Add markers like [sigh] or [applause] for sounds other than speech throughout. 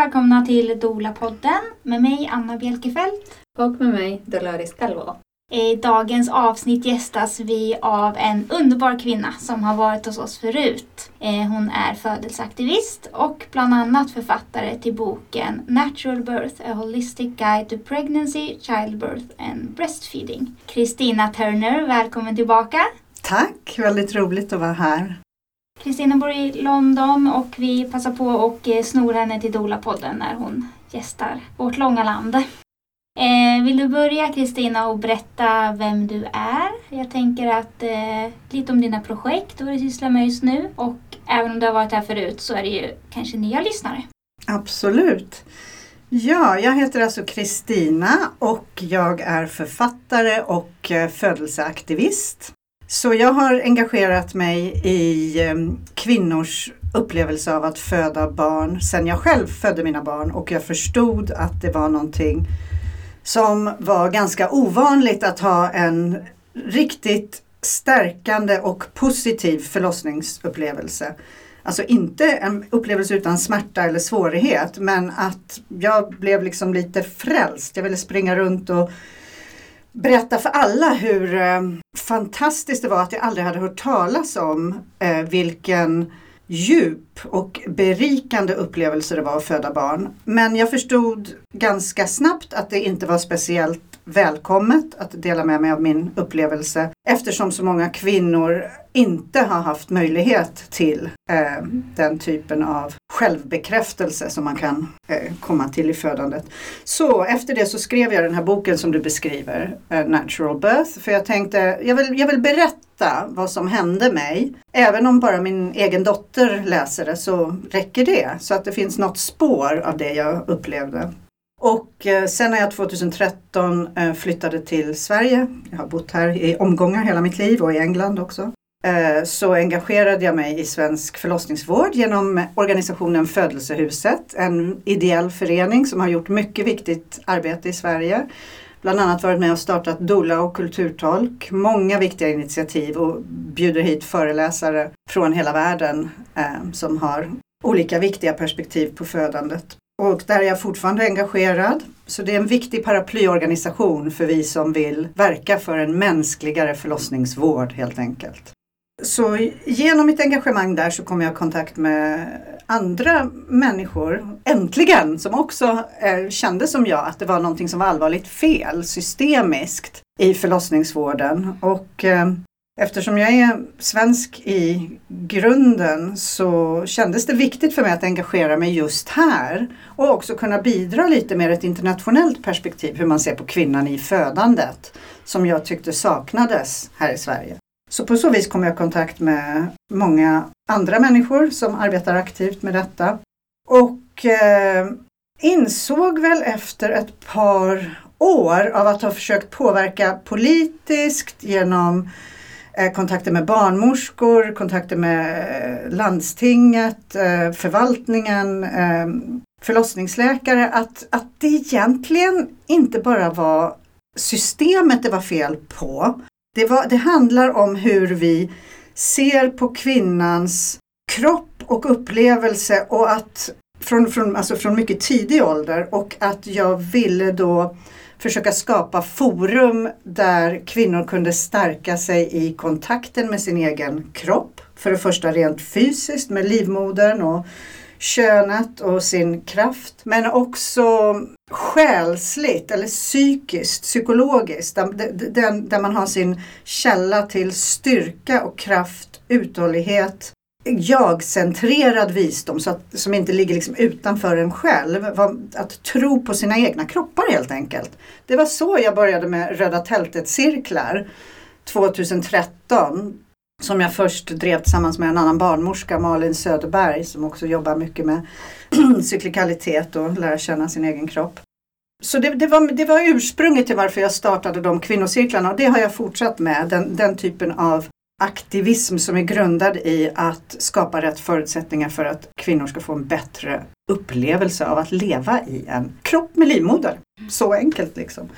välkomna till Dola-podden med mig Anna Bjelkefelt. Och med mig Dolores Calvo. I dagens avsnitt gästas vi av en underbar kvinna som har varit hos oss förut. Eh, hon är födelseaktivist och bland annat författare till boken Natural Birth, A Holistic Guide to Pregnancy, Childbirth and Breastfeeding. Kristina Turner, välkommen tillbaka. Tack, väldigt roligt att vara här. Kristina bor i London och vi passar på att eh, snor henne till Dola-podden när hon gästar vårt långa land. Eh, vill du börja Kristina och berätta vem du är? Jag tänker att eh, lite om dina projekt och vad du sysslar med just nu och även om du har varit här förut så är det ju kanske nya lyssnare. Absolut. Ja, jag heter alltså Kristina och jag är författare och eh, födelseaktivist. Så jag har engagerat mig i ehm, kvinnors upplevelse av att föda barn sen jag själv födde mina barn och jag förstod att det var någonting som var ganska ovanligt att ha en riktigt stärkande och positiv förlossningsupplevelse. Alltså inte en upplevelse utan smärta eller svårighet men att jag blev liksom lite frälst. Jag ville springa runt och berätta för alla hur eh, fantastiskt det var att jag aldrig hade hört talas om eh, vilken djup och berikande upplevelse det var att föda barn. Men jag förstod ganska snabbt att det inte var speciellt välkommet att dela med mig av min upplevelse eftersom så många kvinnor inte har haft möjlighet till eh, den typen av självbekräftelse som man kan eh, komma till i födandet. Så efter det så skrev jag den här boken som du beskriver, eh, Natural Birth, för jag tänkte jag vill, jag vill berätta vad som hände mig. Även om bara min egen dotter läser det så räcker det, så att det finns något spår av det jag upplevde. Och eh, sen när jag 2013 eh, flyttade till Sverige, jag har bott här i omgångar hela mitt liv och i England också, eh, så engagerade jag mig i svensk förlossningsvård genom organisationen Födelsehuset, en ideell förening som har gjort mycket viktigt arbete i Sverige. Bland annat varit med och startat Dola och kulturtolk, många viktiga initiativ och bjuder hit föreläsare från hela världen som har olika viktiga perspektiv på födandet. Och där är jag fortfarande engagerad. Så det är en viktig paraplyorganisation för vi som vill verka för en mänskligare förlossningsvård helt enkelt. Så genom mitt engagemang där så kom jag i kontakt med andra människor, äntligen, som också eh, kände som jag att det var någonting som var allvarligt fel systemiskt i förlossningsvården. Och eh, Eftersom jag är svensk i grunden så kändes det viktigt för mig att engagera mig just här och också kunna bidra lite mer ett internationellt perspektiv hur man ser på kvinnan i födandet som jag tyckte saknades här i Sverige. Så på så vis kom jag i kontakt med många andra människor som arbetar aktivt med detta och eh, insåg väl efter ett par år av att ha försökt påverka politiskt genom Eh, kontakter med barnmorskor, kontakter med eh, landstinget, eh, förvaltningen, förlossningsläkare. Att, att det egentligen inte bara var systemet det var fel på. Det, var, det handlar om hur vi ser på kvinnans kropp och upplevelse och att från, från, alltså från mycket tidig ålder och att jag ville då försöka skapa forum där kvinnor kunde stärka sig i kontakten med sin egen kropp. För det första rent fysiskt med livmodern och könet och sin kraft. Men också själsligt eller psykiskt, psykologiskt. Där, där man har sin källa till styrka och kraft, uthållighet jag-centrerad visdom så att, som inte ligger liksom utanför en själv. Att tro på sina egna kroppar helt enkelt. Det var så jag började med Röda tältet-cirklar 2013. Som jag först drev tillsammans med en annan barnmorska, Malin Söderberg, som också jobbar mycket med [clears throat] cyklikalitet och lära känna sin egen kropp. Så det, det, var, det var ursprunget till varför jag startade de kvinnocirklarna och det har jag fortsatt med. Den, den typen av aktivism som är grundad i att skapa rätt förutsättningar för att kvinnor ska få en bättre upplevelse av att leva i en kropp med livmoder. Så enkelt liksom.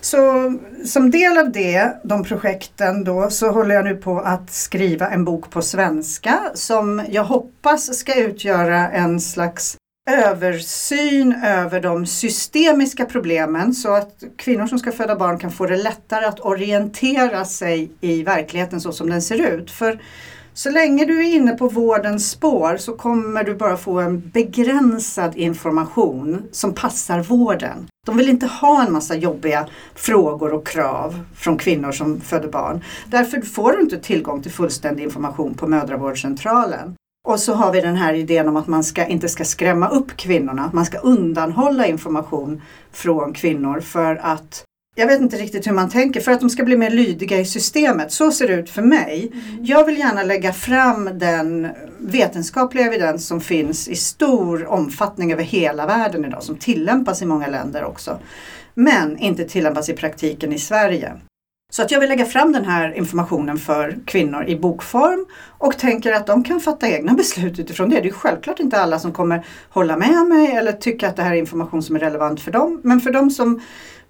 Så som del av det, de projekten då, så håller jag nu på att skriva en bok på svenska som jag hoppas ska utgöra en slags översyn över de systemiska problemen så att kvinnor som ska föda barn kan få det lättare att orientera sig i verkligheten så som den ser ut. För så länge du är inne på vårdens spår så kommer du bara få en begränsad information som passar vården. De vill inte ha en massa jobbiga frågor och krav från kvinnor som föder barn. Därför får du inte tillgång till fullständig information på mödravårdscentralen. Och så har vi den här idén om att man ska, inte ska skrämma upp kvinnorna, att man ska undanhålla information från kvinnor för att jag vet inte riktigt hur man tänker för att de ska bli mer lydiga i systemet. Så ser det ut för mig. Mm. Jag vill gärna lägga fram den vetenskapliga evidens som finns i stor omfattning över hela världen idag, som tillämpas i många länder också. Men inte tillämpas i praktiken i Sverige. Så att jag vill lägga fram den här informationen för kvinnor i bokform och tänker att de kan fatta egna beslut utifrån det. Det är självklart inte alla som kommer hålla med mig eller tycka att det här är information som är relevant för dem. Men för de som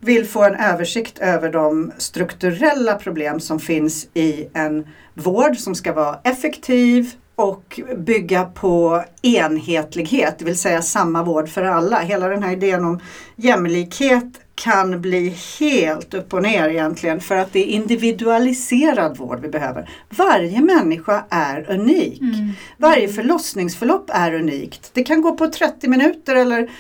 vill få en översikt över de strukturella problem som finns i en vård som ska vara effektiv och bygga på enhetlighet, det vill säga samma vård för alla. Hela den här idén om jämlikhet kan bli helt upp och ner egentligen för att det är individualiserad vård vi behöver. Varje människa är unik. Mm. Varje förlossningsförlopp är unikt. Det kan gå på 30 minuter eller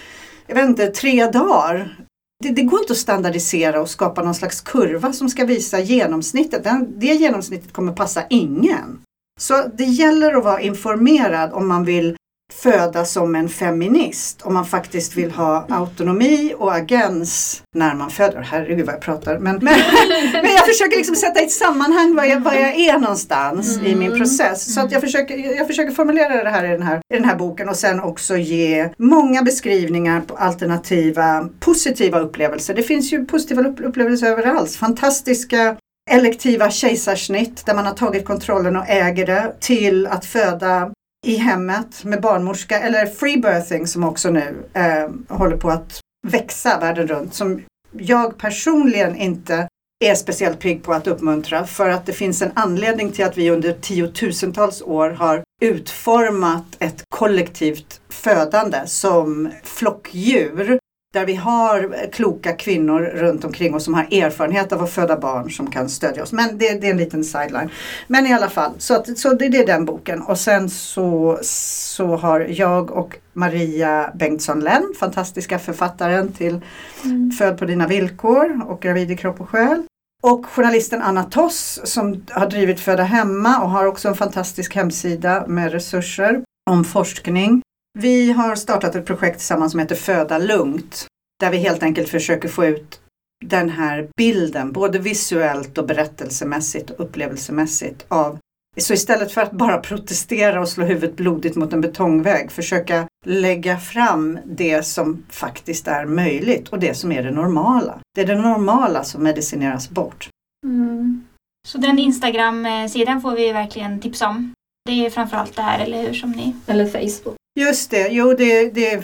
jag vet inte, tre dagar det, det, går inte att standardisera och skapa någon slags kurva som ska visa genomsnittet. Den, det genomsnittet kommer passa ingen. Så det gäller att vara informerad om man vill föda som en feminist. Om man faktiskt vill ha autonomi och agens när man föder. Herregud vad jag pratar. Men, men, [laughs] men jag försöker liksom sätta i ett sammanhang var jag, var jag är någonstans mm. i min process. Så att jag, försöker, jag försöker formulera det här i, den här i den här boken och sen också ge många beskrivningar på alternativa positiva upplevelser. Det finns ju positiva upplevelser överallt. Fantastiska elektiva kejsarsnitt där man har tagit kontrollen och äger det till att föda i hemmet med barnmorska eller free birthing som också nu eh, håller på att växa världen runt. Som jag personligen inte är speciellt pigg på att uppmuntra för att det finns en anledning till att vi under tiotusentals år har utformat ett kollektivt födande som flockdjur där vi har kloka kvinnor runt omkring oss som har erfarenhet av att föda barn som kan stödja oss. Men det, det är en liten sideline. Men i alla fall, så, att, så det, det, är den boken. Och sen så, så har jag och Maria Bengtsson Lenn, fantastiska författaren till mm. Föd på dina villkor och Gravid i kropp och själ. Och journalisten Anna Toss som har drivit Föda hemma och har också en fantastisk hemsida med resurser om forskning. Vi har startat ett projekt tillsammans som heter Föda lugnt. Där vi helt enkelt försöker få ut den här bilden, både visuellt och berättelsemässigt och upplevelsemässigt av så istället för att bara protestera och slå huvudet blodigt mot en betongvägg, försöka lägga fram det som faktiskt är möjligt och det som är det normala. Det är det normala som medicineras bort. Mm. Så den Instagram-sidan får vi verkligen tipsa om. Det är framförallt det här, eller hur? Som ni... Eller Facebook. Just det, jo det, det,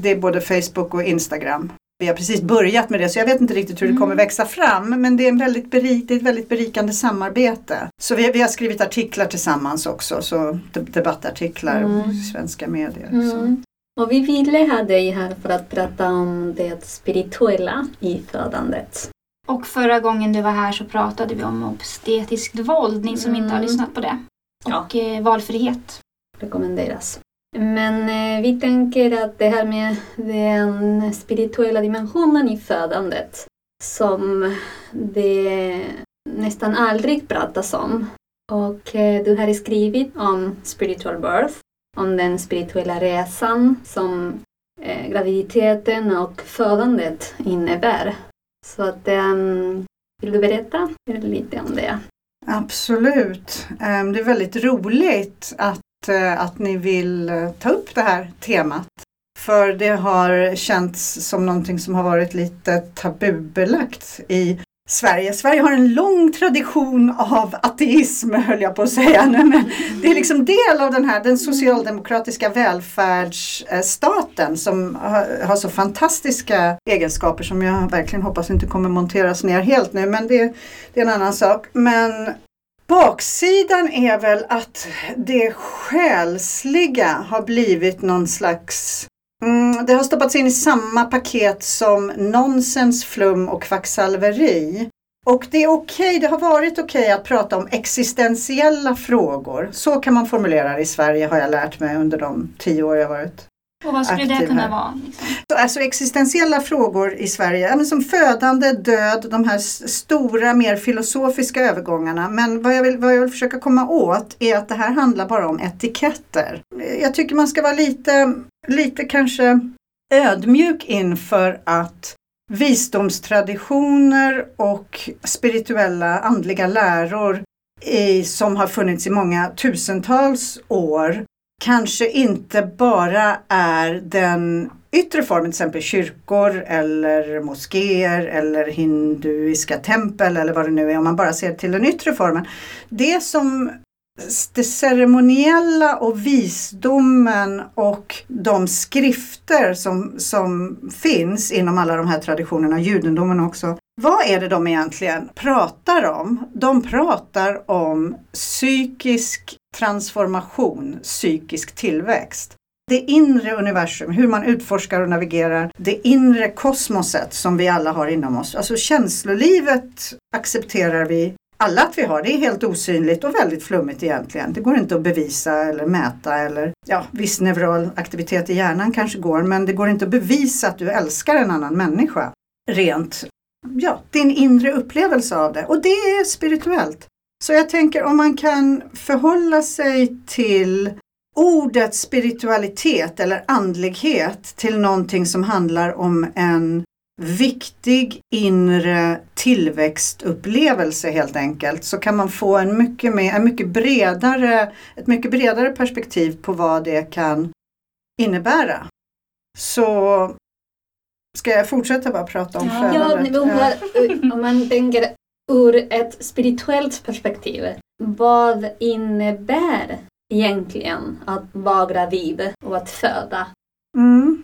det är både Facebook och Instagram. Vi har precis börjat med det så jag vet inte riktigt hur det kommer mm. växa fram men det är, en väldigt berik, det är ett väldigt berikande samarbete. Så vi, vi har skrivit artiklar tillsammans också, så debattartiklar mm. i svenska medier. Mm. Och vi ville ha dig här för att prata om det spirituella i födandet. Och förra gången du var här så pratade vi om obstetriskt våld, ni som inte har mm. lyssnat på det. Och ja. Valfrihet. Rekommenderas. Men eh, vi tänker att det här med den spirituella dimensionen i födandet som det nästan aldrig pratas om. Och eh, du har skrivit om spiritual birth, om den spirituella resan som eh, graviditeten och födandet innebär. Så att, um, vill du berätta lite om det? Absolut. Ehm, det är väldigt roligt att eh, att ni vill eh, ta upp det här temat. För det har känts som någonting som har varit lite tabubelagt i Sverige. Sverige har en lång tradition av ateism höll jag på att säga nu. Men det är liksom del av den här den socialdemokratiska välfärdsstaten som har så fantastiska egenskaper som jag verkligen hoppas inte kommer monteras ner helt nu. Men det, det är en annan sak. Men Baksidan är väl att det själsliga har blivit någon slags det har stoppats in i samma paket som nonsens, flum och kvacksalveri. Och det är okej, okay, det har varit okej okay att prata om existentiella frågor. Så kan man formulera det i Sverige har jag lärt mig under de tio år jag varit och vad skulle det kunna vara? Liksom? Alltså existentiella frågor i Sverige, som födande, död, de här stora mer filosofiska övergångarna. Men vad jag, vill, vad jag vill försöka komma åt är att det här handlar bara om etiketter. Jag tycker man ska vara lite, lite kanske ödmjuk inför att visdomstraditioner och spirituella andliga läror i, som har funnits i många tusentals år kanske inte bara är den yttre formen, till exempel kyrkor eller moskéer eller hinduiska tempel eller vad det nu är, om man bara ser till den yttre formen. Det som det ceremoniella och visdomen och de skrifter som, som finns inom alla de här traditionerna, judendomen också. Vad är det de egentligen pratar om? De pratar om psykisk transformation, psykisk tillväxt. Det inre universum, hur man utforskar och navigerar det inre kosmoset som vi alla har inom oss. Alltså känslolivet accepterar vi alla att vi har. Det är helt osynligt och väldigt flummigt egentligen. Det går inte att bevisa eller mäta eller ja, viss neural aktivitet i hjärnan kanske går men det går inte att bevisa att du älskar en annan människa. Rent, ja, din inre upplevelse av det. Och det är spirituellt. Så jag tänker om man kan förhålla sig till ordet spiritualitet eller andlighet till någonting som handlar om en viktig inre tillväxtupplevelse helt enkelt så kan man få en mycket, mer, en mycket bredare, ett mycket bredare perspektiv på vad det kan innebära. Så ska jag fortsätta bara prata om ja, födandet? Ja, om man tänker ur ett spirituellt perspektiv, vad innebär egentligen att vara gravid och att föda? Mm.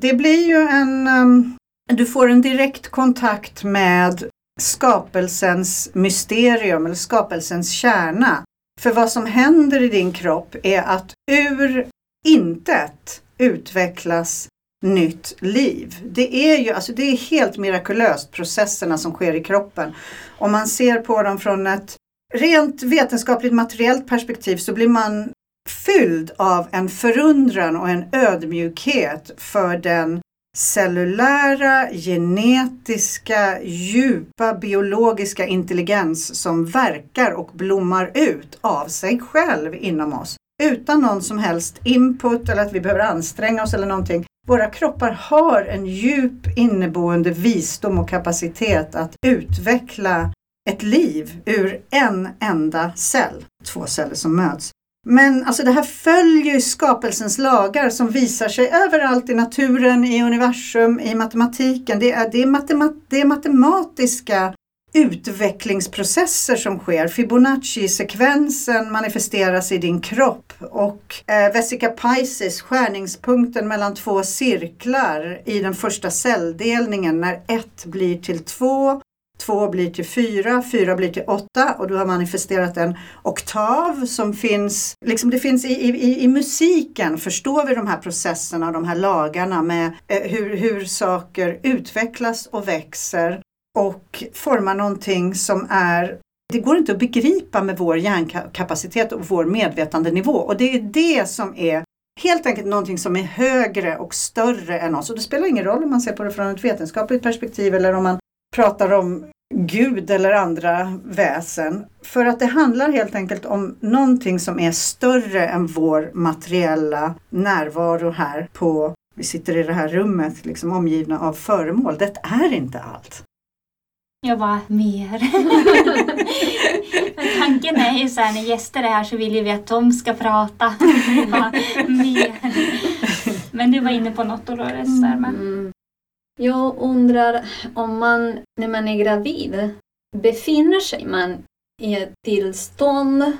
Det blir ju en um, du får en direkt kontakt med skapelsens mysterium eller skapelsens kärna. För vad som händer i din kropp är att ur intet utvecklas nytt liv. Det är ju alltså det är helt mirakulöst processerna som sker i kroppen. Om man ser på dem från ett rent vetenskapligt materiellt perspektiv så blir man fylld av en förundran och en ödmjukhet för den cellulära, genetiska, djupa biologiska intelligens som verkar och blommar ut av sig själv inom oss. Utan någon som helst input eller att vi behöver anstränga oss eller någonting. Våra kroppar har en djup inneboende visdom och kapacitet att utveckla ett liv ur en enda cell. Två celler som möts. Men alltså det här följer skapelsens lagar som visar sig överallt i naturen, i universum, i matematiken. Det är, det är, matema det är matematiska utvecklingsprocesser som sker. Fibonacci-sekvensen manifesteras i din kropp och eh, vesica Pisces, skärningspunkten mellan två cirklar i den första celldelningen när ett blir till två Två blir till fyra, fyra blir till åtta och du har manifesterat en oktav som finns, liksom det finns i, i, i musiken förstår vi de här processerna och de här lagarna med eh, hur, hur saker utvecklas och växer och formar någonting som är det går inte att begripa med vår hjärnkapacitet och vår medvetandenivå och det är det som är helt enkelt någonting som är högre och större än oss. Och det spelar ingen roll om man ser på det från ett vetenskapligt perspektiv eller om man pratar om Gud eller andra väsen. För att det handlar helt enkelt om någonting som är större än vår materiella närvaro här på, vi sitter i det här rummet liksom omgivna av föremål. Det är inte allt. Jag bara, mer. Tanken är ju så här, när gäster är här så vill vi att de ska prata. bara, mer. Men du var inne på något Dolores. Mm. Jag undrar om man, när man är gravid, befinner sig man i ett tillstånd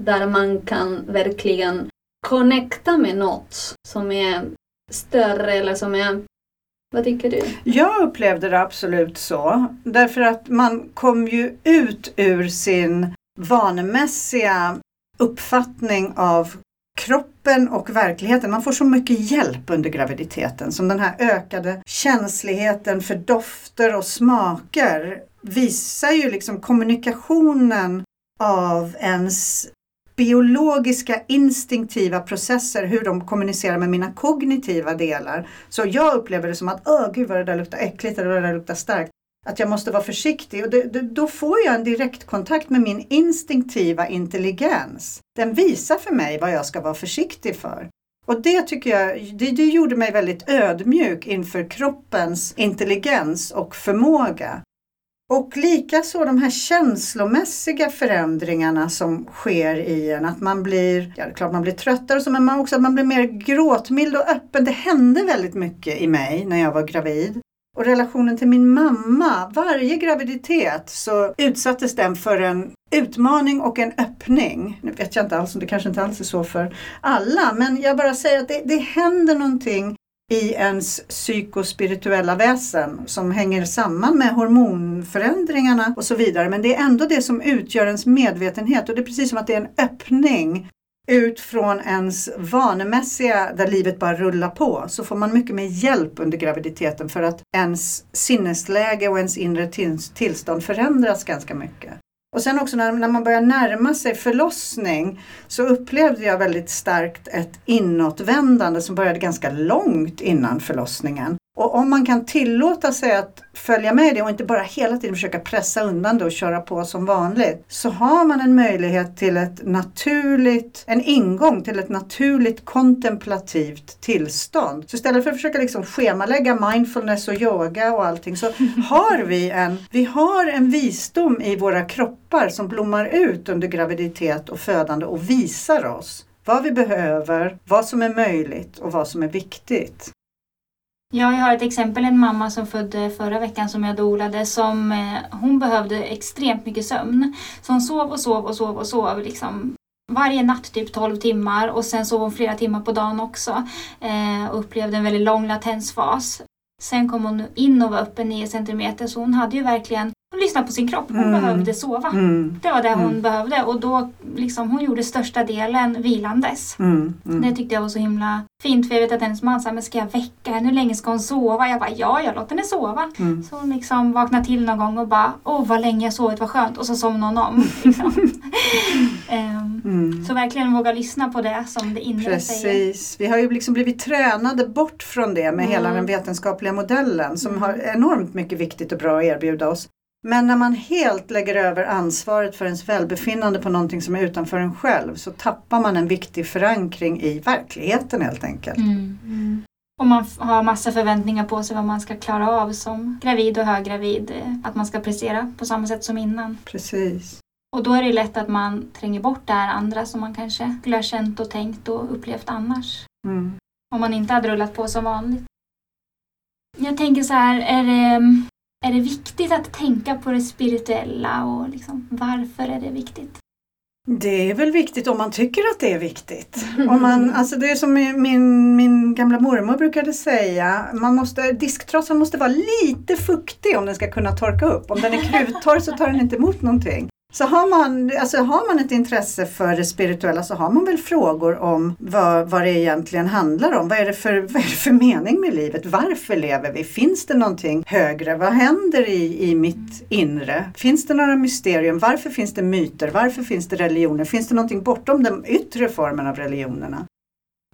där man kan verkligen connecta med något som är större eller som är vad tycker du? Jag upplevde det absolut så. Därför att man kom ju ut ur sin vanemässiga uppfattning av kroppen och verkligheten. Man får så mycket hjälp under graviditeten som den här ökade känsligheten för dofter och smaker visar ju liksom kommunikationen av ens biologiska instinktiva processer, hur de kommunicerar med mina kognitiva delar. Så jag upplever det som att, åh gud vad det där luktar äckligt eller vad det där luktar starkt. Att jag måste vara försiktig och det, det, då får jag en direktkontakt med min instinktiva intelligens. Den visar för mig vad jag ska vara försiktig för. Och det tycker jag, det, det gjorde mig väldigt ödmjuk inför kroppens intelligens och förmåga. Och likaså de här känslomässiga förändringarna som sker i en. Att man blir, ja det är klart man blir tröttare och så, men man också att man blir mer gråtmild och öppen. Det hände väldigt mycket i mig när jag var gravid. Och relationen till min mamma, varje graviditet så utsattes den för en utmaning och en öppning. Nu vet jag inte alls det kanske inte alls är så för alla, men jag bara säger att det, det händer någonting i ens psykospirituella väsen som hänger samman med hormonförändringarna och så vidare. Men det är ändå det som utgör ens medvetenhet och det är precis som att det är en öppning ut från ens vanemässiga, där livet bara rullar på, så får man mycket mer hjälp under graviditeten för att ens sinnesläge och ens inre tillstånd förändras ganska mycket. Och sen också när, när man börjar närma sig förlossning så upplevde jag väldigt starkt ett inåtvändande som började ganska långt innan förlossningen. Och om man kan tillåta sig att följa med det och inte bara hela tiden försöka pressa undan det och köra på som vanligt så har man en möjlighet till ett naturligt, en ingång till ett naturligt kontemplativt tillstånd. Så istället för att försöka liksom schemalägga mindfulness och yoga och allting så [laughs] har vi en, vi har en visdom i våra kroppar som blommar ut under graviditet och födande och visar oss vad vi behöver, vad som är möjligt och vad som är viktigt. Ja, jag har ett exempel, en mamma som födde förra veckan som jag dolade som eh, hon behövde extremt mycket sömn. Så hon sov och sov och sov och sov liksom varje natt typ 12 timmar och sen sov hon flera timmar på dagen också eh, och upplevde en väldigt lång latensfas. Sen kom hon in och var uppe 9 centimeter så hon hade ju verkligen hon lyssnade på sin kropp. Hon mm. behövde sova. Mm. Det var det hon mm. behövde och då liksom, hon gjorde största delen vilandes. Mm. mm. Det tyckte jag var så himla fint för jag vet att hennes man sa, men ska jag väcka henne? Hur länge ska hon sova? Jag bara, ja, jag låter henne sova. Så hon liksom vaknade till någon gång och bara, åh vad länge jag sovit, vad skönt. Och så somnade hon om. [laughs] Liksom. um, så verkligen våga lyssna på det som det inre Precis. säger. Vi har ju liksom blivit tränade bort från det med hela den vetenskapliga modellen som har enormt mycket viktigt och bra att erbjuda oss. Men när man helt lägger över ansvaret för ens välbefinnande på någonting som är utanför en själv så tappar man en viktig förankring i verkligheten helt enkelt. Mm. Mm. Och man har massa förväntningar på sig vad man ska klara av som gravid och höggravid. Att man ska prestera på samma sätt som innan. Precis. Och då är det lätt att man tränger bort det här andra som man kanske skulle ha känt och tänkt och upplevt annars. Mm. Om man inte hade rullat på som vanligt. Jag tänker så här, är det är det viktigt att tänka på det spirituella och liksom, varför är det viktigt? Det är väl viktigt om man tycker att det är viktigt. Om man, [laughs] alltså det är som min, min gamla mormor brukade säga, man måste, disktrasan måste vara lite fuktig om den ska kunna torka upp. Om den är [laughs] kruttorr så tar den inte emot någonting. Så har man, alltså har man ett intresse för det spirituella så har man väl frågor om vad, vad det egentligen handlar om. Vad är, det för, [laughs] vad är det för mening med livet? Varför lever vi? Finns det någonting högre? Vad händer i, i mitt inre? Finns det några mysterium? Varför finns det myter? Varför finns det religioner? Finns det någonting bortom den yttre formen av religionerna?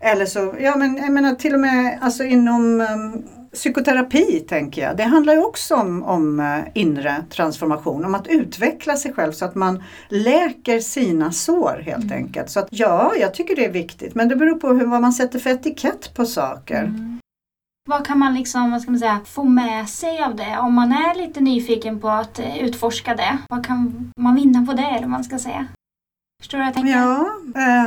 Eller så, ja men jag menar till och med alltså inom um, psykoterapi tänker jag. Det handlar ju också om, om uh, inre transformation, om att utveckla sig själv så att man läker sina sår helt mm. enkelt. Så att ja, jag tycker det är viktigt men det beror på hur, vad man sätter för etikett på saker. Mm. Vad kan man liksom, vad ska man säga, få med sig av det? Om man är lite nyfiken på att uh, utforska det, vad kan man vinna på det eller vad man ska säga? Förstår du vad jag tänker? Ja,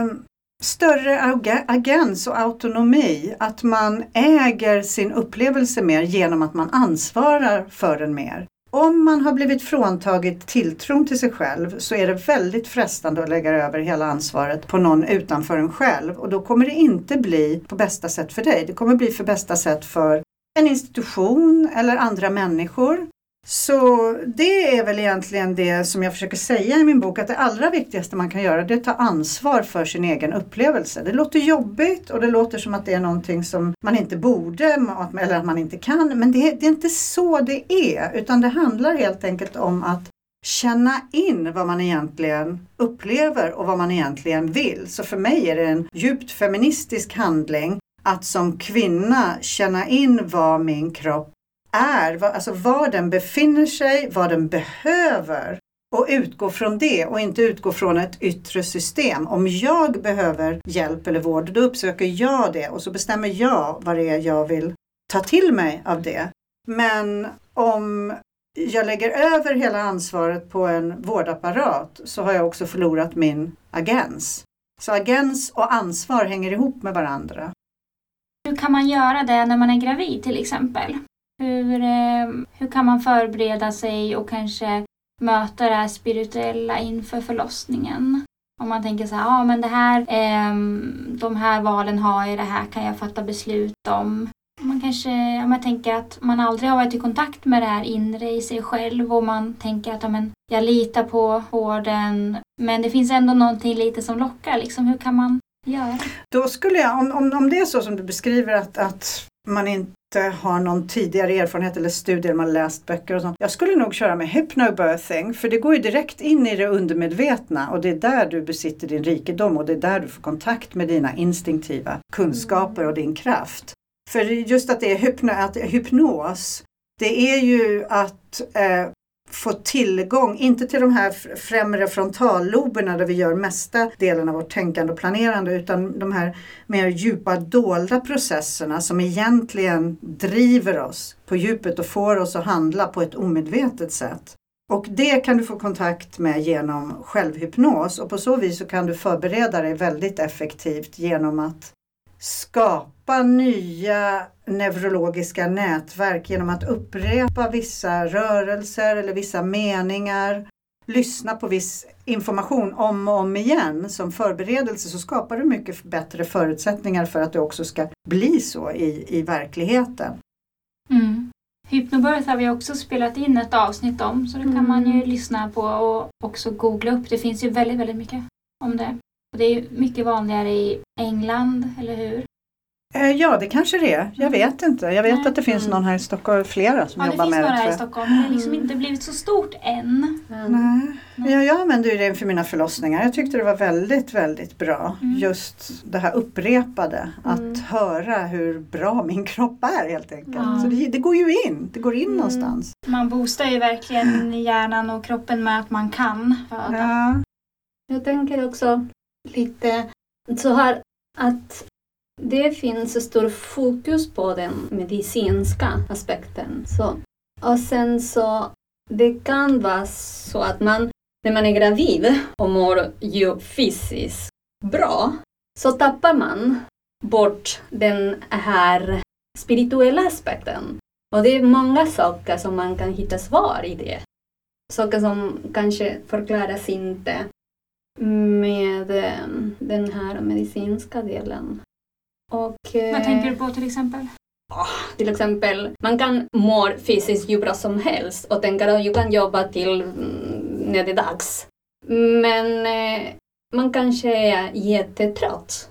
um, större agens och autonomi. Att man äger sin upplevelse mer genom att man ansvarar för den mer. Om man har blivit fråntagit tilltron till sig själv så är det väldigt frestande att lägga över hela ansvaret på någon utanför en själv och då kommer det inte bli på bästa sätt för dig. Det kommer bli för bästa sätt för en institution eller andra människor så det är väl egentligen det som jag försöker säga i min bok att det allra viktigaste man kan göra det är att ta ansvar för sin egen upplevelse. Det låter jobbigt och det låter som att det är någonting som man inte borde eller att man inte kan men det, det är inte så det är utan det handlar helt enkelt om att känna in vad man egentligen upplever och vad man egentligen vill. Så för mig är det en djupt feministisk handling att som kvinna känna in vad min kropp är, alltså var den befinner sig, vad den behöver och utgå från det och inte utgå från ett yttre system. Om jag behöver hjälp eller vård, då uppsöker jag det och så bestämmer jag vad det är jag vill ta till mig av det. Men om jag lägger över hela ansvaret på en vårdapparat så har jag också förlorat min agens. Så agens och ansvar hänger ihop med varandra. Hur kan man göra det när man är gravid till exempel? Hur, eh, hur kan man förbereda sig och kanske möta det här spirituella inför förlossningen? Om man tänker så här, ja men det här, eh, de här valen har jag, det här kan jag fatta beslut om. Man kanske, om jag tänker att man aldrig har varit i kontakt med det här inre i sig själv och man tänker att ja, men, jag litar på vården men det finns ändå någonting lite som lockar. Liksom, hur kan man göra? Då skulle jag, om, om, om det är så som du beskriver att, att man inte har någon tidigare erfarenhet eller studier, man läst böcker och sånt. Jag skulle nog köra med hypnobirthing för det går ju direkt in i det undermedvetna och det är där du besitter din rikedom och det är där du får kontakt med dina instinktiva kunskaper och din kraft. För just att det är hypno, att hypnos, det är ju att eh, få tillgång, inte till de här främre frontalloberna där vi gör mesta delen av vårt tänkande och planerande utan de här mer djupa dolda processerna som egentligen driver oss på djupet och får oss att handla på ett omedvetet sätt. Och det kan du få kontakt med genom självhypnos och på så vis så kan du förbereda dig väldigt effektivt genom att skapa nya neurologiska nätverk genom att upprepa vissa rörelser eller vissa meningar. Lyssna på viss information om och om igen som förberedelse så skapar du mycket bättre förutsättningar för att det också ska bli så i, i verkligheten. Mm. Hypnobirth har vi också spelat in ett avsnitt om så det kan mm. man ju lyssna på och också googla upp. Det finns ju väldigt, väldigt mycket om det. Och det är mycket vanligare i England, eller hur? Eh, ja, det kanske det är. Jag vet inte. Jag vet Nej. att det finns mm. någon här i Stockholm, flera som ja, jobbar med det. Ja, det finns några här i Stockholm, men det har liksom inte blivit så stort än. Mm. Nej. Ja, jag använder det inför mina förlossningar. Jag tyckte det var väldigt, väldigt bra. Mm. Just det här upprepade. Att mm. höra hur bra min kropp är helt enkelt. Så det, det, går ju in. Det går in mm. någonstans. Man boostar ju verkligen hjärnan och kroppen med att man kan föda. Ja. Jag tänker också lite så här att det finns stor fokus på den medicinska aspekten. Så. Och sen så, det kan vara så att man, när man är gravid och mår ju fysiskt bra, så tappar man bort den här spirituella aspekten. Och det är många saker som man kan hitta svar i det. Saker som kanske förklaras inte med eh, den här medicinska delen. Och, Vad tänker du på till exempel? Oh, till exempel, man kan må fysiskt hur bra som helst och tänka att du kan jobba till mm, när det är dags. Men eh, man kanske är jättetrött.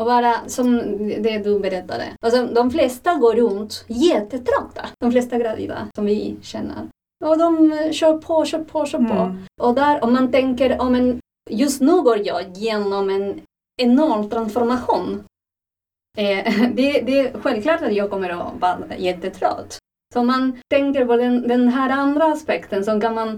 Och bara som det du berättade. Alltså, de flesta går runt jättetrötta. De flesta gravida som vi känner. Och de kör på, kör på, kör på. Mm. Och där om man tänker, om en, just nu går jag genom en enorm transformation Eh, [laughs] det, det är självklart att jag kommer att vara jättetrött. Så man tänker på den, den här andra aspekten så kan man,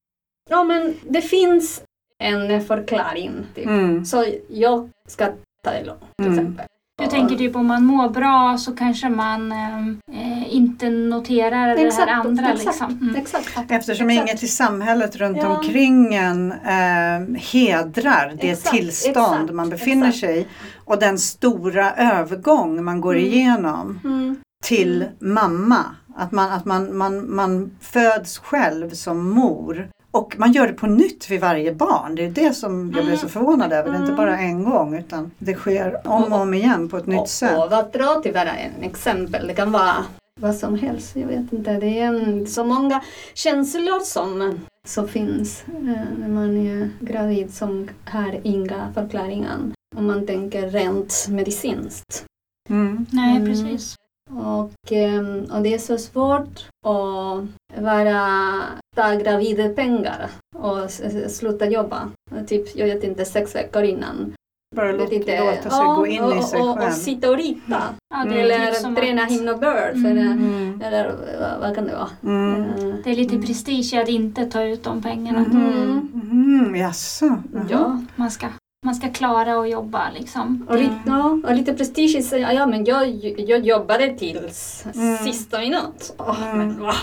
ja men det finns en förklaring. Typ. Mm. Så jag ska ta det långt till mm. exempel. Du tänker typ om man mår bra så kanske man eh, inte noterar exakt, det här andra. Exakt, liksom. mm. exakt, Eftersom exakt. inget i samhället runt ja. omkring en eh, hedrar det exakt, tillstånd man befinner sig i och den stora övergång man går mm. igenom mm. till mm. mamma. Att, man, att man, man, man föds själv som mor och man gör det på nytt vid varje barn. Det är det som jag blir så mm. förvånad över. Det är inte bara en gång utan det sker om och om igen på ett nytt och, sätt. Och vad dra till bara en exempel. Det kan vara vad som helst. Jag vet inte. Det är en, så många känslor som, som finns eh, när man är gravid som har inga förklaringar om man tänker rent medicinskt. Mm. Nej, Mm. precis. Och, ehm, och det är så svårt att vara, ta gravidpengar och sluta jobba. Typ, jag vet inte, sex veckor innan. Bara låt, låta sig Ja, gå in och, i sig och, och, själv. och sitta och rita. Det är Eller typ träna att, himnobird. För, Mm. Mm. Eller vad, kan det vara? Mm. Eh, det är lite prestige i att inte ta ut de pengarna. Mm. Mm. Jaså? Jaha. Ja. Man, ska, man ska klara att jobba liksom. Och lite, Mm. ja, och lite prestige sig. Ja, men jag, jag jobbade tills Mm. sista minut. Åh, Mm. men, va?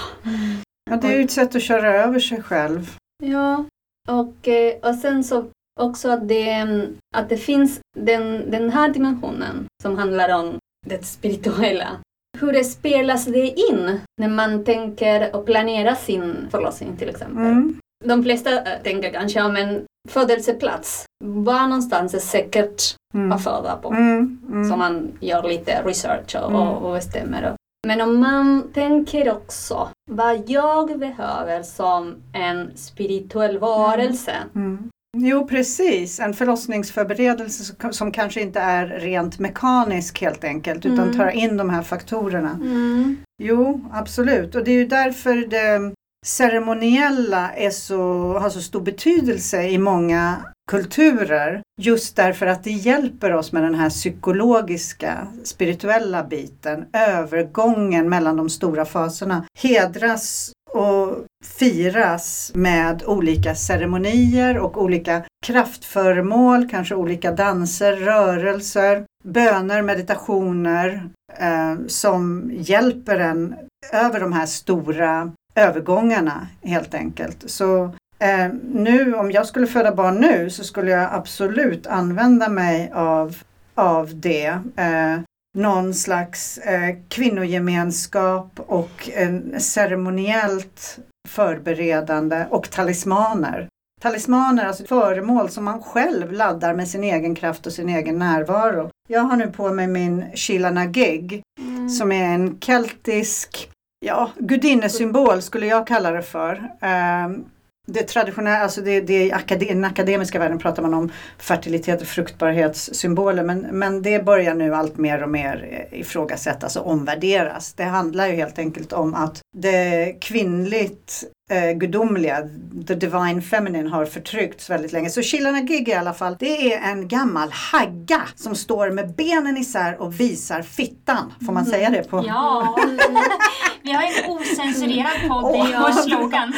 Ja, det är ju ett sätt att köra över sig själv. Ja, och, eh, och sen så också att det, mm, att det finns den, den här dimensionen som handlar om det spirituella. Hur det spelas det in när man tänker och planerar sin förlossning till exempel? Mm. De flesta eh, tänker kanske om en födelseplats. Var någonstans är säkert Mm. att föda på? Mm. Mm. Så man gör lite research och, Mm. och, och bestämmer. Men om man tänker också vad jag behöver som en spirituell varelse. Mm. Jo, precis. En förlossningsförberedelse som- som kanske inte är rent mekanisk helt enkelt utan Mm. tar in de här faktorerna. Mm. Jo, absolut. Och det är ju därför det ceremoniella är så, har så stor betydelse i många kulturer. Just därför att det hjälper oss med den här psykologiska, spirituella biten. Övergången mellan de stora faserna. Hedras och firas med olika ceremonier och olika kraftföremål, kanske olika danser, rörelser, böner, meditationer eh, som hjälper en över de här stora övergångarna helt enkelt. Så eh, nu om jag skulle föda barn nu så skulle jag absolut använda mig av, av det. Eh, någon slags eh, kvinnogemenskap och en ceremoniellt förberedande och talismaner. Talismaner, alltså föremål som man själv laddar med sin egen kraft och sin egen närvaro. Jag har nu på mig min Shilanagig som är en keltisk ja, gudinnesymbol skulle jag kalla det för. Ehm, det traditionella, alltså det, det i akade, den akademiska världen pratar man om fertilitet och fruktbarhetssymboler men, men det börjar nu allt mer och mer eh, ifrågasättas och omvärderas. Det handlar ju helt enkelt om att det kvinnligt eh, gudomliga, the divine feminine, har förtryckts väldigt länge. Så Shilana Gig i alla fall, det är en gammal hagga som står med benen isär och visar fittan. Får man säga det på? Ja, vi har en osensurerad podd Åh, [laughs] vår slogan.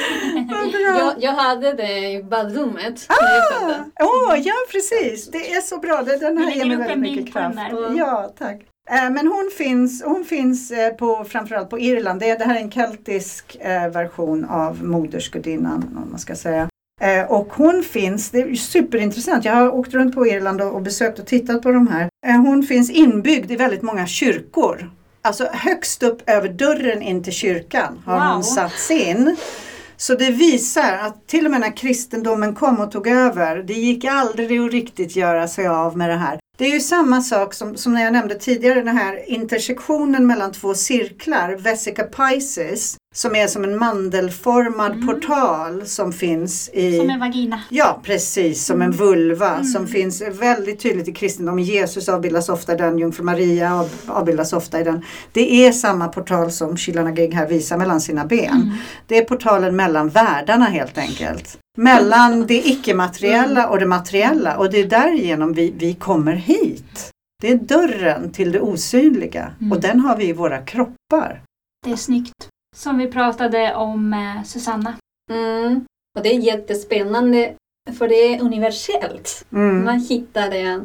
Bra! Jag, jag hade det i badrummet Ah. Åh, ja precis! Det är så bra. Det- Den här ger mig väldigt mycket kraft. Ja, tack. Eh, Men hon finns, hon finns eh, på, framförallt på Irland. Det, det här är en keltisk eh, version av modersgudinnan, om man ska säga. Och hon finns, det är superintressant, jag har åkt runt på Irland och besökt och tittat på de här. Hon finns inbyggd i väldigt många kyrkor. Alltså högst upp över dörren in till kyrkan har Wow. hon satts in. Så det visar att till och med när kristendomen kom och tog över, det gick aldrig att riktigt göra sig av med det här. Det är ju samma sak som, som när jag nämnde tidigare, den här intersektionen mellan två cirklar, Vesica Pisces, som är som en mandelformad Mm. portal som finns i... Som en vagina. Ja, precis. Som en vulva Mm. som finns väldigt tydligt i kristendomen. Jesus avbildas ofta i den, Jungfru Maria av- avbildas ofta i den. Det är samma portal som Shilanagig här visar mellan sina ben. Mm. Det är portalen mellan världarna helt enkelt. Mellan det icke-materiella och det materiella och det är därigenom vi, vi kommer hit. Det är dörren till det osynliga Mm. och den har vi i våra kroppar. Det är snyggt. Som vi pratade om eh, Susanna. Mm. Och det är jättespännande för det är universellt. Mm. Man hittar det, eh,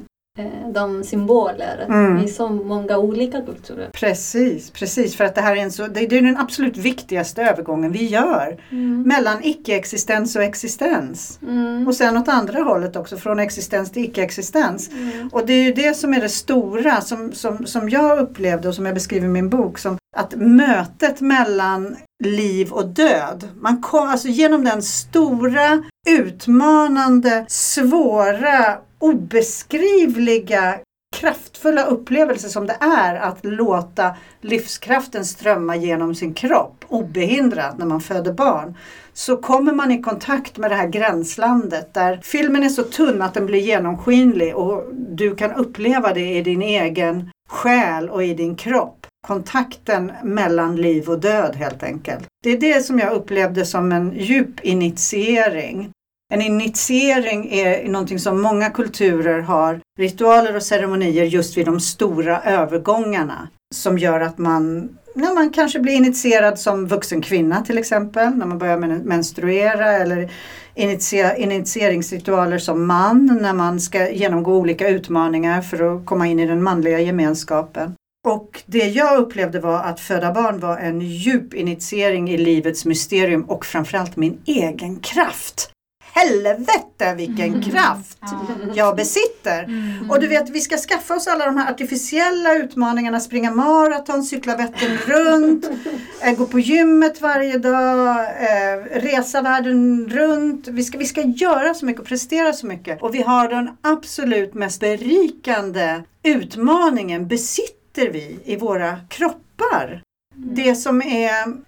de symboler Mm. i så många olika kulturer. Precis, precis för att det här är, en så, det, det är den absolut viktigaste övergången vi gör mellan icke-existens och existens. Mm. Och sen åt andra hållet också, från existens till icke-existens. Mm. Och det är ju det som är det stora som, som, som jag upplevde och som jag beskriver i min bok. Som att mötet mellan liv och död. Man kom, alltså genom den stora, utmanande, svåra, obeskrivliga kraftfulla upplevelse som det är att låta livskraften strömma genom sin kropp obehindrat när man föder barn så kommer man i kontakt med det här gränslandet där filmen är så tunn att den blir genomskinlig och du kan uppleva det i din egen själ och i din kropp. Kontakten mellan liv och död helt enkelt. Det är det som jag upplevde som en djup initiering. En initiering är någonting som många kulturer har ritualer och ceremonier just vid de stora övergångarna som gör att man när man kanske blir initierad som vuxen kvinna till exempel, när man börjar menstruera eller initieringsritualer som man när man ska genomgå olika utmaningar för att komma in i den manliga gemenskapen. Och det jag upplevde var att föda barn var en djup initiering i livets mysterium och framförallt min egen kraft helvete vilken mm. kraft jag besitter. Mm. Och du vet, vi ska skaffa oss alla de här artificiella utmaningarna, springa maraton, cykla Vättern runt, äh, gå på gymmet varje dag, äh, resa världen runt. Vi ska, vi ska göra så mycket och prestera så mycket. Och vi har den absolut mest berikande utmaningen besitter vi i våra kroppar. Mm. Det som är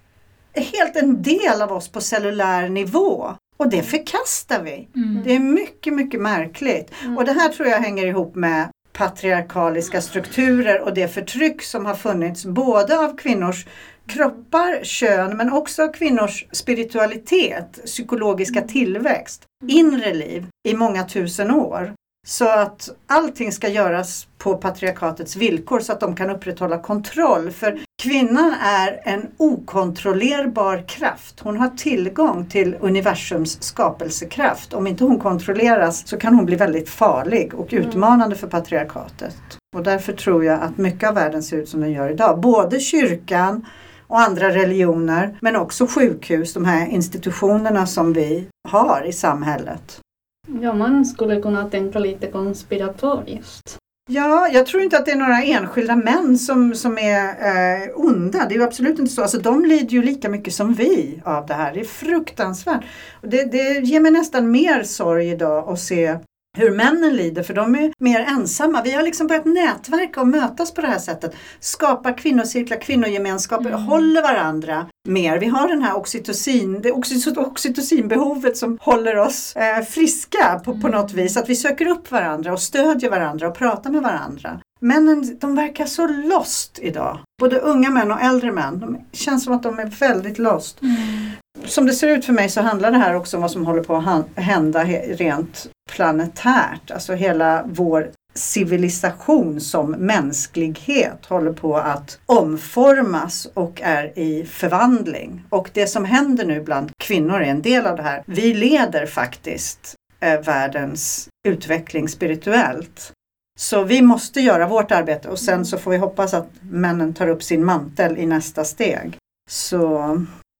helt en del av oss på cellulär nivå. Och det förkastar vi. Mm. Det är mycket, mycket märkligt. Mm. Och det här tror jag hänger ihop med patriarkaliska strukturer och det förtryck som har funnits både av kvinnors kroppar, kön men också av kvinnors spiritualitet, psykologiska mm. tillväxt, mm. inre liv i många tusen år. Så att allting ska göras på patriarkatets villkor så att de kan upprätthålla kontroll. För kvinnan är en okontrollerbar kraft. Hon har tillgång till universums skapelsekraft. Om inte hon kontrolleras så kan hon bli väldigt farlig och mm. utmanande för patriarkatet. Och därför tror jag att mycket av världen ser ut som den gör idag. Både kyrkan och andra religioner men också sjukhus, de här institutionerna som vi har i samhället. Ja, man skulle kunna tänka lite konspiratoriskt. Ja, jag tror inte att det är några enskilda män som, som är eh, onda. Det är ju absolut inte så. Alltså, de lider ju lika mycket som vi av det här. Det är fruktansvärt. Det, det ger mig nästan mer sorg idag att se hur männen lider för de är mer ensamma. Vi har liksom börjat nätverka och mötas på det här sättet. Skapa kvinnocirklar, kvinnogemenskaper, mm. håller varandra mer. Vi har den här oxytocin, det oxytocinbehovet som håller oss eh, friska på, på något vis. Att vi söker upp varandra och stödjer varandra och pratar med varandra. Männen de verkar så lost idag. Både unga män och äldre män. De känns som att de är väldigt lost. Mm. Som det ser ut för mig så handlar det här också om vad som håller på att hända rent planetärt. Alltså hela vår civilisation som mänsklighet håller på att omformas och är i förvandling. Och det som händer nu bland kvinnor är en del av det här. Vi leder faktiskt eh, världens utveckling spirituellt. Så vi måste göra vårt arbete och sen så får vi hoppas att männen tar upp sin mantel i nästa steg. Så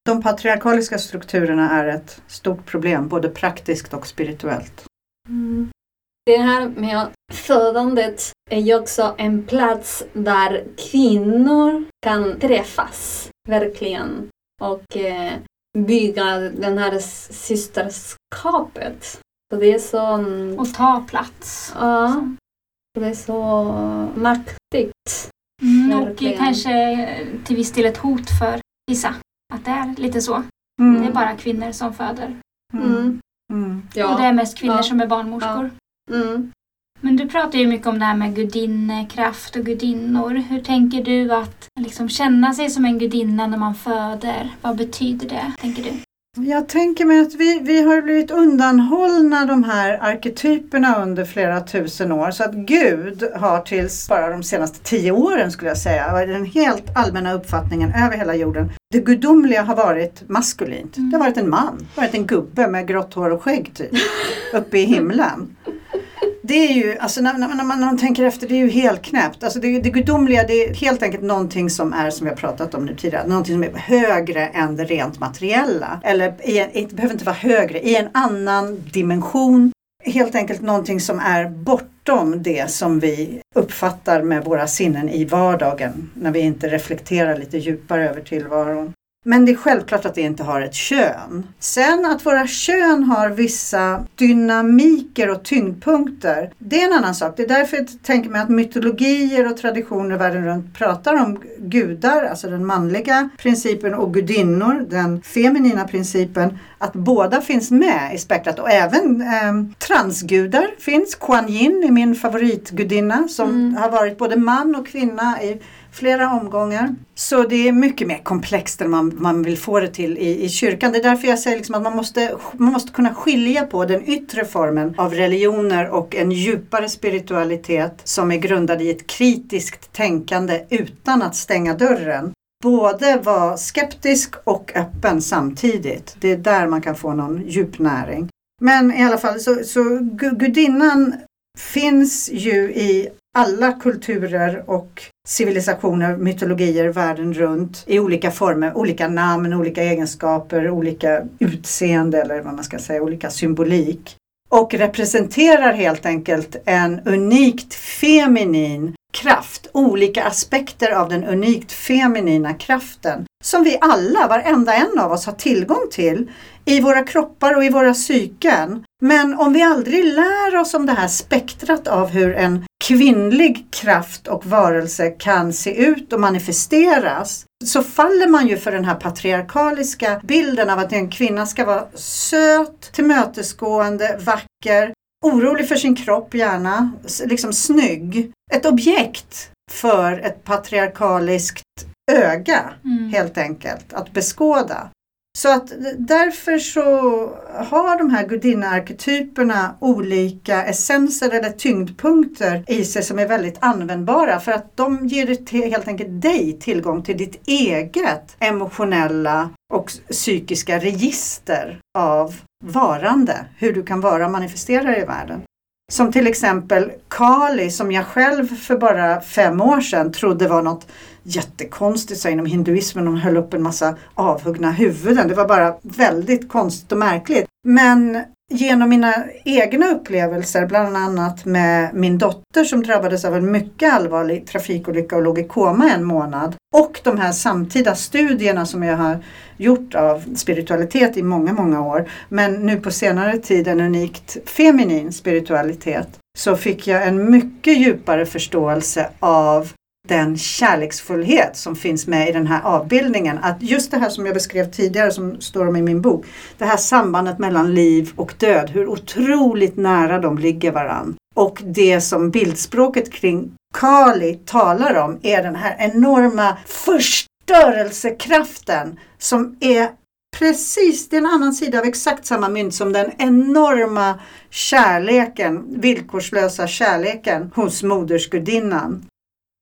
de patriarkaliska strukturerna är ett stort problem, både praktiskt och spirituellt. Mm. Det här med födandet är ju också en plats där kvinnor kan träffas, verkligen, och eh, bygga det här systerskapet. Så det är så... Och ta plats. Ja. Det är så maktigt. Mm, och kanske till viss del ett hot för vissa. Att det är lite så. Mm. Det är bara kvinnor som föder. Mm. Mm. Ja. Och det är mest kvinnor ja. som är barnmorskor. Ja. Mm. Men du pratar ju mycket om det här med gudinnekraft och gudinnor. Hur tänker du att liksom känna sig som en gudinna när man föder? Vad betyder det, tänker du? Jag tänker mig att vi, vi har blivit undanhållna de här arketyperna under flera tusen år. Så att Gud har tills bara de senaste tio åren skulle jag säga, varit den helt allmänna uppfattningen över hela jorden. Det gudomliga har varit maskulint. Det har varit en man, varit en gubbe med grått hår och skägg typ, [laughs] uppe i himlen det är ju, alltså när, när, man, när man tänker efter, det är ju helt knäppt. Alltså det, det gudomliga, det är helt enkelt någonting som är, som vi har pratat om nu tidigare, någonting som är högre än det rent materiella. Eller det behöver inte vara högre, i en annan dimension. Helt enkelt någonting som är bortom det som vi uppfattar med våra sinnen i vardagen. När vi inte reflekterar lite djupare över tillvaron. Men det är självklart att det inte har ett kön. Sen att våra kön har vissa dynamiker och tyngdpunkter, det är en annan sak. Det är därför jag tänker mig att mytologier och traditioner världen runt pratar om gudar, alltså den manliga principen och gudinnor, den feminina principen, att båda finns med i spektrat och även eh, transgudar finns. Kuan Yin är min favoritgudinna som mm. har varit både man och kvinna i flera omgångar. Så det är mycket mer komplext än man, man vill få det till i, i kyrkan. Det är därför jag säger liksom att man måste, man måste kunna skilja på den yttre formen av religioner och en djupare spiritualitet som är grundad i ett kritiskt tänkande utan att stänga dörren både vara skeptisk och öppen samtidigt. Det är där man kan få någon djup näring. Men i alla fall så, så gudinnan finns ju i alla kulturer och civilisationer, mytologier världen runt i olika former, olika namn, olika egenskaper, olika utseende eller vad man ska säga, olika symbolik. Och representerar helt enkelt en unikt feminin kraft, olika aspekter av den unikt feminina kraften som vi alla, varenda en av oss har tillgång till i våra kroppar och i våra psyken. Men om vi aldrig lär oss om det här spektrat av hur en kvinnlig kraft och varelse kan se ut och manifesteras så faller man ju för den här patriarkaliska bilden av att en kvinna ska vara söt, tillmötesgående, vacker, orolig för sin kropp gärna, liksom snygg. Ett objekt för ett patriarkaliskt öga mm. helt enkelt att beskåda. Så att därför så har de här gudinnearketyperna olika essenser eller tyngdpunkter i sig som är väldigt användbara för att de ger helt enkelt dig tillgång till ditt eget emotionella och psykiska register av varande, hur du kan vara och manifestera i världen. Som till exempel Kali som jag själv för bara fem år sedan trodde var något jättekonstigt så inom hinduismen. De höll upp en massa avhuggna huvuden. Det var bara väldigt konstigt och märkligt. Men genom mina egna upplevelser, bland annat med min dotter som drabbades av en mycket allvarlig trafikolycka och låg i koma en månad. Och de här samtida studierna som jag har gjort av spiritualitet i många, många år. Men nu på senare tid en unikt feminin spiritualitet. Så fick jag en mycket djupare förståelse av den kärleksfullhet som finns med i den här avbildningen. Att just det här som jag beskrev tidigare som står om i min bok. Det här sambandet mellan liv och död. Hur otroligt nära de ligger varann. Och det som bildspråket kring Kali talar om är den här enorma förstörelsekraften som är precis, det är en annan sida av exakt samma mynt som den enorma kärleken, villkorslösa kärleken hos modersgudinnan.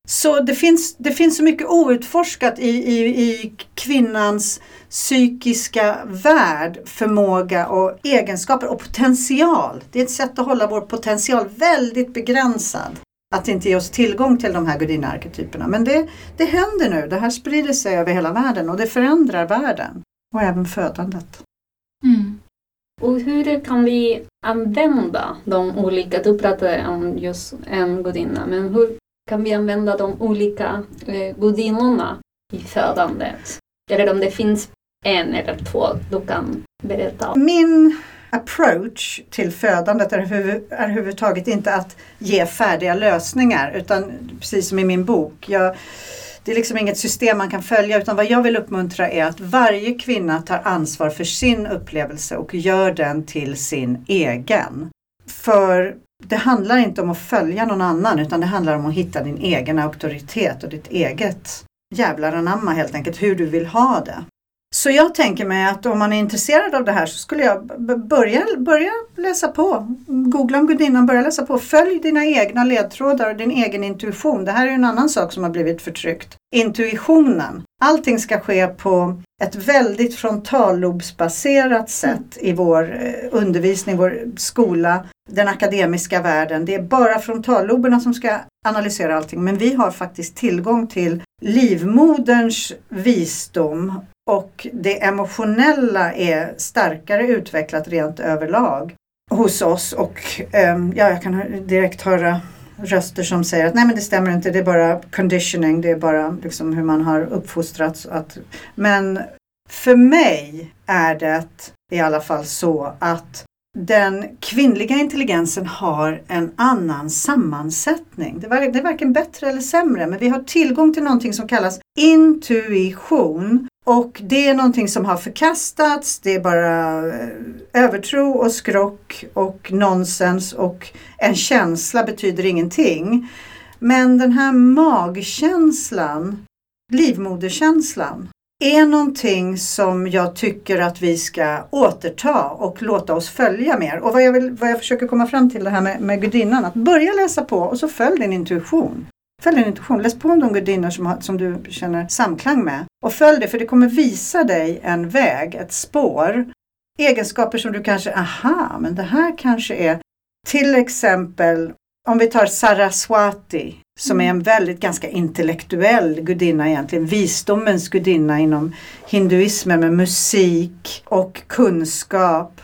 Så det finns, det finns så mycket outforskat i, i, i kvinnans psykiska värld, förmåga och egenskaper och potential. Det är ett sätt att hålla vår potential väldigt begränsad. Att inte ge oss tillgång till de här gudinnearketyperna. Men det, det händer nu. Det här sprider sig över hela världen och det förändrar världen. Och även födandet. Mm. Och hur kan vi använda de olika, du pratade om just en gudinna, men hur kan vi använda de olika eh, gudinnorna i födandet? Eller om det finns en eller två du kan berätta om. Min approach till födandet är, är överhuvudtaget inte att ge färdiga lösningar utan precis som i min bok. Jag, det är liksom inget system man kan följa utan vad jag vill uppmuntra är att varje kvinna tar ansvar för sin upplevelse och gör den till sin egen. För det handlar inte om att följa någon annan utan det handlar om att hitta din egen auktoritet och ditt eget jävlar anamma helt enkelt hur du vill ha det. Så jag tänker mig att om man är intresserad av det här så skulle jag börja, börja läsa på. Googla om gudinnan, börja läsa på. Följ dina egna ledtrådar och din egen intuition. Det här är en annan sak som har blivit förtryckt. Intuitionen. Allting ska ske på ett väldigt frontallobsbaserat sätt i vår eh, undervisning, vår skola, den akademiska världen. Det är bara frontalloberna som ska analysera allting. Men vi har faktiskt tillgång till livmoderns visdom och det emotionella är starkare utvecklat rent överlag hos oss. Och um, ja, jag kan direkt höra röster som säger att nej men det stämmer inte, det är bara conditioning, det är bara liksom hur man har uppfostrats. Att, men för mig är det i alla fall så att den kvinnliga intelligensen har en annan sammansättning. Det är varken bättre eller sämre, men vi har tillgång till någonting som kallas intuition. Och det är någonting som har förkastats, det är bara eh, övertro och skrock och nonsens och en känsla betyder ingenting. Men den här magkänslan, livmoderkänslan, är någonting som jag tycker att vi ska återta och låta oss följa mer. Och vad jag, vill, vad jag försöker komma fram till det här med, med gudinnan, att börja läsa på och så följ din intuition. Följ din intuition, läs på om de gudinnor som, som du känner samklang med. Och följ det, för det kommer visa dig en väg, ett spår. Egenskaper som du kanske, aha, men det här kanske är till exempel om vi tar Saraswati som är en väldigt ganska intellektuell gudinna egentligen, visdomens gudinna inom hinduismen med musik och kunskap.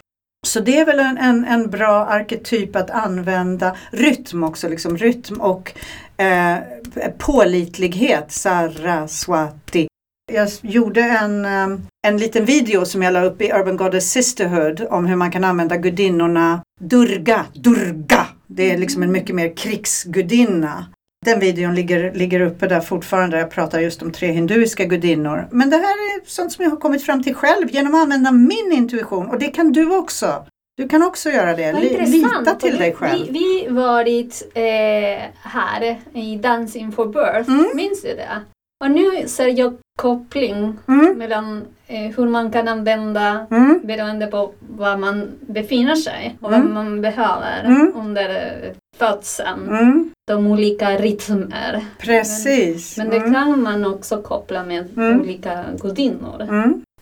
Så det är väl en, en, en bra arketyp att använda. Rytm också, liksom rytm och eh, pålitlighet, Saraswati. Jag gjorde en, eh, en liten video som jag la upp i Urban Goddess Sisterhood om hur man kan använda gudinnorna Durga, Durga. Det är liksom en mycket mer krigsgudinna. Den videon ligger, ligger uppe där fortfarande. Jag pratar just om tre hinduiska gudinnor. Men det här är sånt som jag har kommit fram till själv genom att använda min intuition. Och det kan du också. Du kan också göra det. Lita till dig själv. Vi, vi varit eh, här i Dancing for Birth. Mm. Minns du det? Och nu ser jag koppling mm. mellan eh, hur man kan använda mm. beroende på var man befinner sig och mm. vad man behöver mm. under födseln. Mm. De olika rytmer. Precis. Men, men det mm. kan man också koppla med mm. olika gudinnor.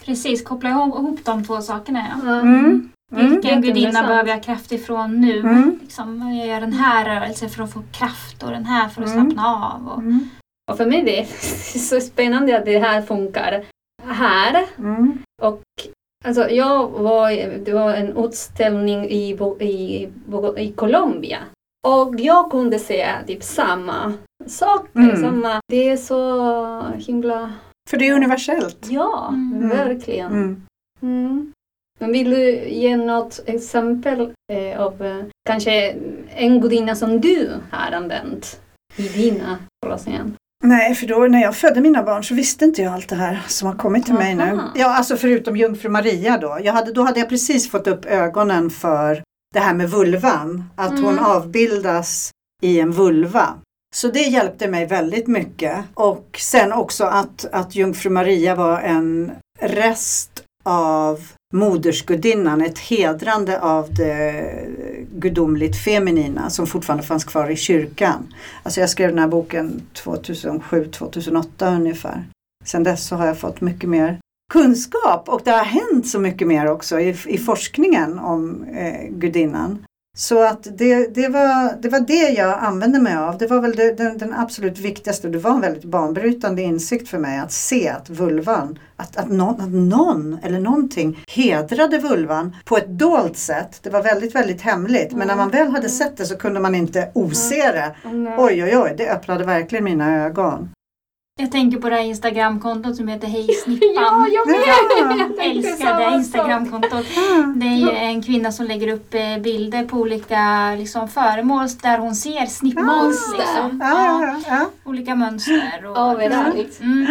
Precis, koppla ihop de två sakerna. Ja. Vilken gudinna behöver jag kraft ifrån nu? Liksom, jag gör den här rörelsen för att få kraft och den här för att slappna av. Och, och för mig det är [laughs] så spännande att det här funkar här. Mm. Och alltså, jag var, det var en utställning i, i, i Colombia. Och jag kunde se typ samma saker. Mm. Samma, det är så himla... För det är universellt. Ja, mm. verkligen. Men vill du ge något exempel eh, av eh, kanske en gudinna som du har använt i dina förlossningar? Nej, för då när jag födde mina barn så visste inte jag allt det här som har kommit till Aha. mig nu. Ja, alltså förutom jungfru Maria då. Jag hade, då hade jag precis fått upp ögonen för det här med vulvan. Att mm. hon avbildas i en vulva. Så det hjälpte mig väldigt mycket. Och sen också att, att jungfru Maria var en rest av modersgudinnan, ett hedrande av det gudomligt feminina som fortfarande fanns kvar i kyrkan. Alltså jag skrev den här boken 2007-2008 ungefär. Sen dess så har jag fått mycket mer kunskap och det har hänt så mycket mer också i, i forskningen om eh, gudinnan. Så att det, det, var, det var det jag använde mig av. Det var väl det, den, den, absolut viktigaste. Det var en väldigt banbrytande insikt för mig att se att vulvan, att, att, någon, att någon eller någonting hedrade vulvan på ett dolt sätt. Det var väldigt, väldigt hemligt. Men när man väl hade sett det så kunde man inte ose det. Oj, oj, oj, det öppnade verkligen mina ögon. Jag tänker på det här Instagramkontot som heter Hej [laughs] Snippan. ja, jag med! Jag älskar det Instagramkontot. Det är ju en kvinna som lägger upp eh, bilder på olika liksom, föremål där hon ser snippmönster. Liksom. Ja, ja, olika mönster. Och, överallt. Mm.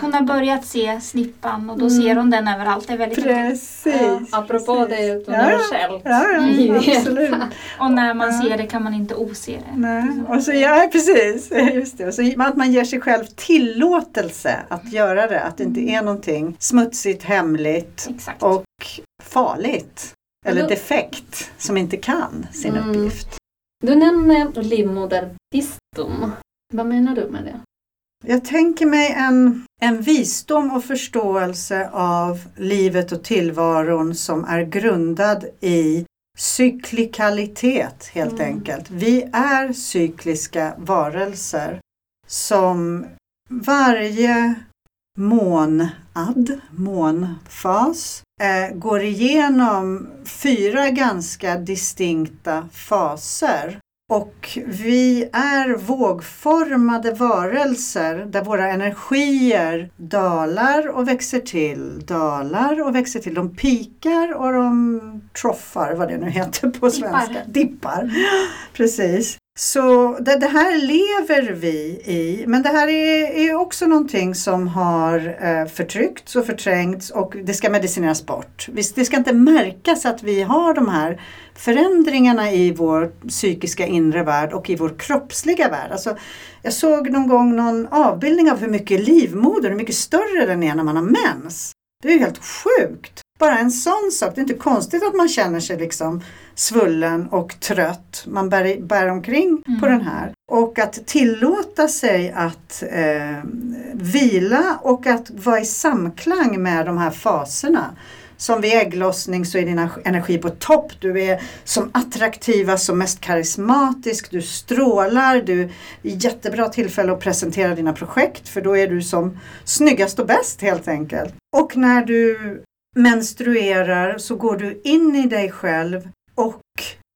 Hon har börjat se snippan och då mm. ser hon den överallt. Det är väldigt Precis. Ja, apropå precis. det universellt. Ja, ja, mm. [laughs] absolut. och när man ser det kan man inte ose det. Nej. Och så, ja, precis. [laughs] Just det. Och så att man ger sig själv till tillåtelse att göra det. Att det inte är någonting smutsigt, hemligt Exakt. och farligt. Eller defekt som inte kan sin mm. uppgift. Du nämner livmodervisdom. Vad menar du med det? Jag tänker mig en, en visdom och förståelse av livet och tillvaron som är grundad i cyklikalitet helt mm. enkelt. Vi är cykliska varelser som varje månad, månfas, eh, går igenom fyra ganska distinkta faser. Och vi är vågformade varelser där våra energier dalar och växer till, dalar och växer till. De pikar och de troffar, vad det nu heter på svenska. Dippar. Precis. Så det, det, här lever vi i, men det här är, är också någonting som har eh, förtryckts och förträngts och det ska medicineras bort. Det ska inte märkas att vi har de här förändringarna i vår psykiska inre värld och i vår kroppsliga värld. Alltså, jag såg någon gång någon avbildning av hur mycket livmoder, hur mycket större den är när man har mens. Det är ju helt sjukt. Bara en sån sak. Det är inte konstigt att man känner sig liksom svullen och trött. Man bär, bär omkring mm. på den här. Och att tillåta sig att eh, vila och att vara i samklang med de här faserna. Som vid ägglossning så är din energi på topp. Du är som attraktivast, som mest karismatisk. Du strålar. Du är jättebra tillfälle att presentera dina projekt för då är du som snyggast och bäst helt enkelt. Och när du menstruerar så går du in i dig själv och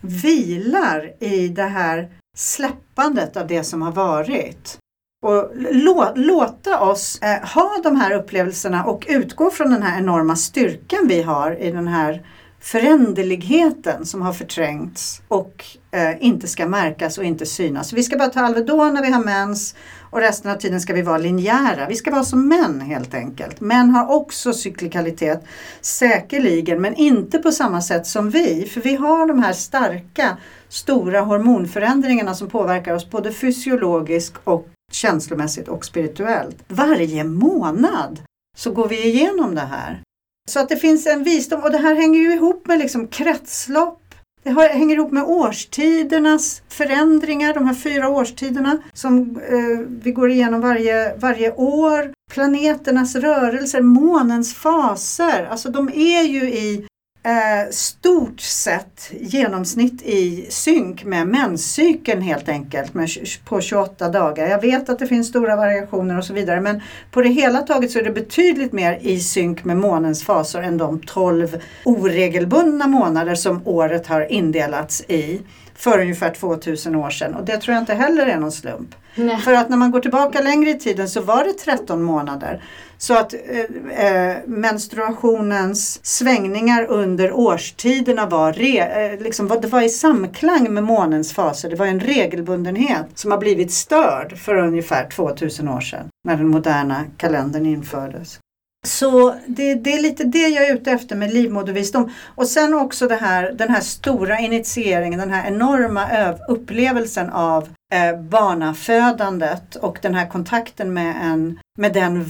vilar i det här släppandet av det som har varit. Och lå, låta oss eh, ha de här upplevelserna och utgå från den här enorma styrkan vi har i den här föränderligheten som har förträngts och eh, inte ska märkas och inte synas. Vi ska bara ta Alvedon när vi har mens och resten av tiden ska vi vara linjära. Vi ska vara som män helt enkelt. Män har också cyklikalitet, säkerligen, men inte på samma sätt som vi. För vi har de här starka, stora hormonförändringarna som påverkar oss både fysiologiskt och känslomässigt och spirituellt. Varje månad så går vi igenom det här. Så att det finns en visdom och det här hänger ju ihop med liksom kretslopp. Det hänger ihop med årstidernas förändringar, de här fyra årstiderna som eh, vi går igenom varje, varje år. Planeternas rörelser, månens faser, alltså de är ju i eh, stort sett genomsnitt i synk med menscykeln helt enkelt med, på 28 dagar. Jag vet att det finns stora variationer och så vidare men på det hela taget så är det betydligt mer i synk med månens faser än de 12 oregelbundna månader som året har indelats i för ungefär 2000 år sedan och det tror jag inte heller är någon slump. Nej. För att när man går tillbaka längre i tiden så var det 13 månader. Så att eh, eh, menstruationens svängningar under årstiderna var, re, eh, liksom, det var i samklang med månens faser. Det var en regelbundenhet som har blivit störd för ungefär 2000 år sedan när den moderna kalendern infördes. Så det, det, är lite det jag är ute efter med livmodervisdom. Och sen också det här, den här stora initieringen, den här enorma upplevelsen av eh, barnafödandet och den här kontakten med, en, med den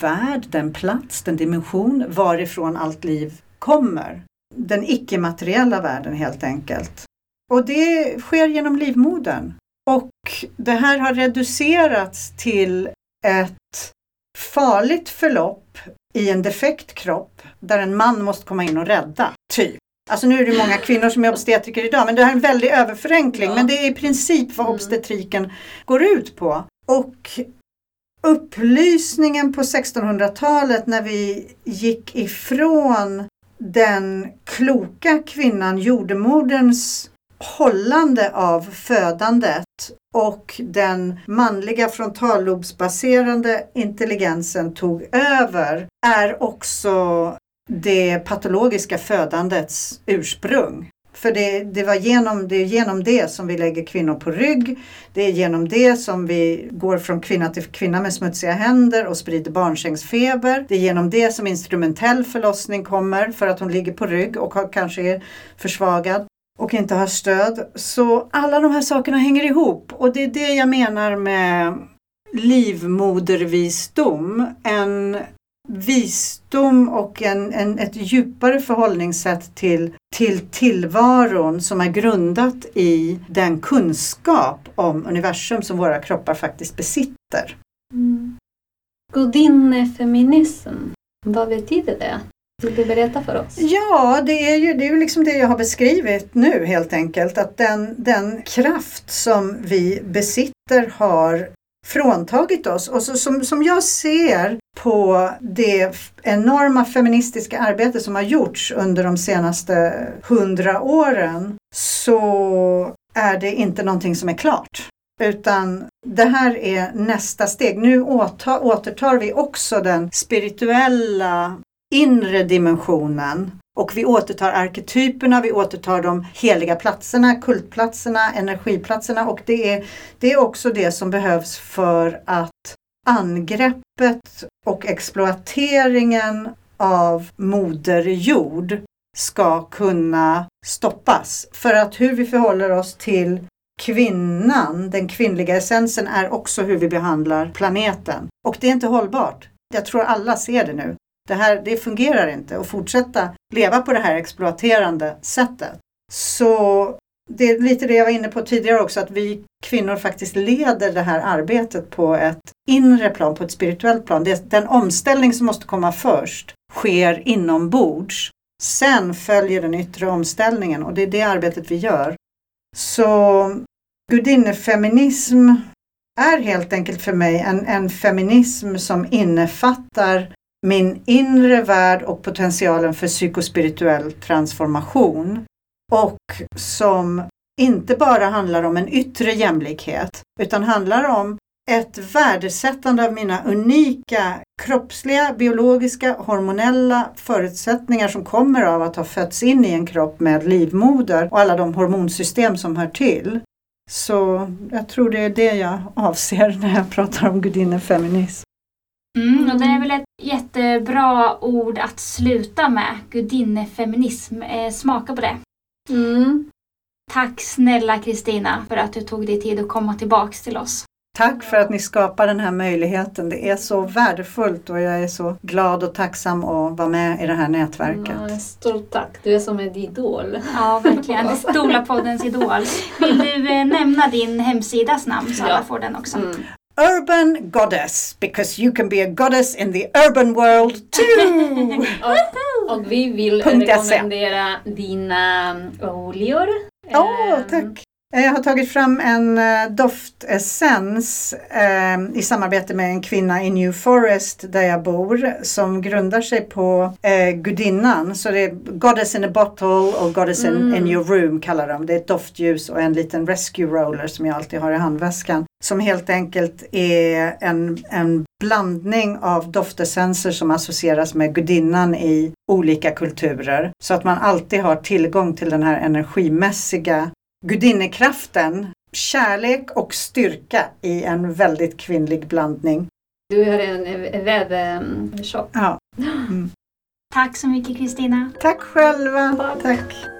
värld, den plats, den dimension varifrån allt liv kommer. Den icke-materiella världen helt enkelt. Och det sker genom livmodern. Och det här har reducerats till ett farligt förlopp i en defekt kropp där en man måste komma in och rädda. Typ. Alltså nu är det många kvinnor som är obstetriker idag men det här är en väldig överförenkling. Ja. Men det är i princip vad mm. obstetriken går ut på. Och upplysningen på 1600-talet när vi gick ifrån den kloka kvinnan, jordemoderns hållande av födandet och den manliga frontallobsbaserade intelligensen tog över är också det patologiska födandets ursprung. För det, det, var genom, det är genom det som vi lägger kvinnor på rygg. Det är genom det som vi går från kvinna till kvinna med smutsiga händer och sprider barnsängsfeber. Det är genom det som instrumentell förlossning kommer för att hon ligger på rygg och har, kanske är försvagad och inte har stöd. Så alla de här sakerna hänger ihop och det är det jag menar med livmodervisdom. En visdom och en, en, ett djupare förhållningssätt till, till tillvaron som är grundat i den kunskap om universum som våra kroppar faktiskt besitter. Mm. Gudinnefeminism, vad betyder det? Vill du berätta för oss? Ja, det är ju, det är ju liksom det jag har beskrivit nu helt enkelt. Att den, den kraft som vi besitter har fråntagit oss. Och så, som, som jag ser på det enorma feministiska arbete som har gjorts under de senaste hundra åren så är det inte någonting som är klart. Utan det här är nästa steg. Nu återtar vi också den spirituella inre dimensionen och vi återtar arketyperna, vi återtar de heliga platserna, kultplatserna, energiplatserna och det är, det är också det som behövs för att angreppet och exploateringen av Moder Jord ska kunna stoppas. För att hur vi förhåller oss till kvinnan, den kvinnliga essensen, är också hur vi behandlar planeten. Och det är inte hållbart. Jag tror alla ser det nu. Det, här, det fungerar inte att fortsätta leva på det här exploaterande sättet. Så det är lite det jag var inne på tidigare också, att vi kvinnor faktiskt leder det här arbetet på ett inre plan, på ett spirituellt plan. Det, den omställning som måste komma först sker inombords. Sen följer den yttre omställningen och det är det arbetet vi gör. Så gudinnefeminism är helt enkelt för mig en, en feminism som innefattar min inre värld och potentialen för psykospirituell transformation. Och som inte bara handlar om en yttre jämlikhet utan handlar om ett värdesättande av mina unika kroppsliga, biologiska, hormonella förutsättningar som kommer av att ha fötts in i en kropp med livmoder och alla de hormonsystem som hör till. Så jag tror det är det jag avser när jag pratar om gudinnefeminism. Mm, och det är väl ett jättebra ord att sluta med. Gudinnefeminism. Eh, smaka på det. Mm. Tack snälla Kristina för att du tog dig tid att komma tillbaks till oss. Tack för att ni skapar den här möjligheten. Det är så värdefullt och jag är så glad och tacksam att vara med i det här nätverket. Ja, stort tack, du är som en idol. Ja, verkligen. [laughs] Stolapoddens idol. Vill du eh, nämna din hemsidas namn så Ja. alla får den också? Mm. Urban Goddess, because you can be a goddess in the urban world too! [laughs] Och, och vi vill rekommendera dina oljor. Åh, Ehm, tack! Jag har tagit fram en eh, doftessens eh, i samarbete med en kvinna i New Forest där jag bor som grundar sig på eh, gudinnan. Så det är Goddess in a bottle och Goddess in, Mm. in your room kallar de. Det är ett doftljus och en liten rescue roller som jag alltid har i handväskan. Som helt enkelt är en, en blandning av doftessenser som associeras med gudinnan i olika kulturer. Så att man alltid har tillgång till den här energimässiga gudinnekraften, kärlek och styrka i en väldigt kvinnlig blandning. Du har en eh, webbshop. Ja. [gasps] Tack så mycket Kristina. Tack själva! Tack!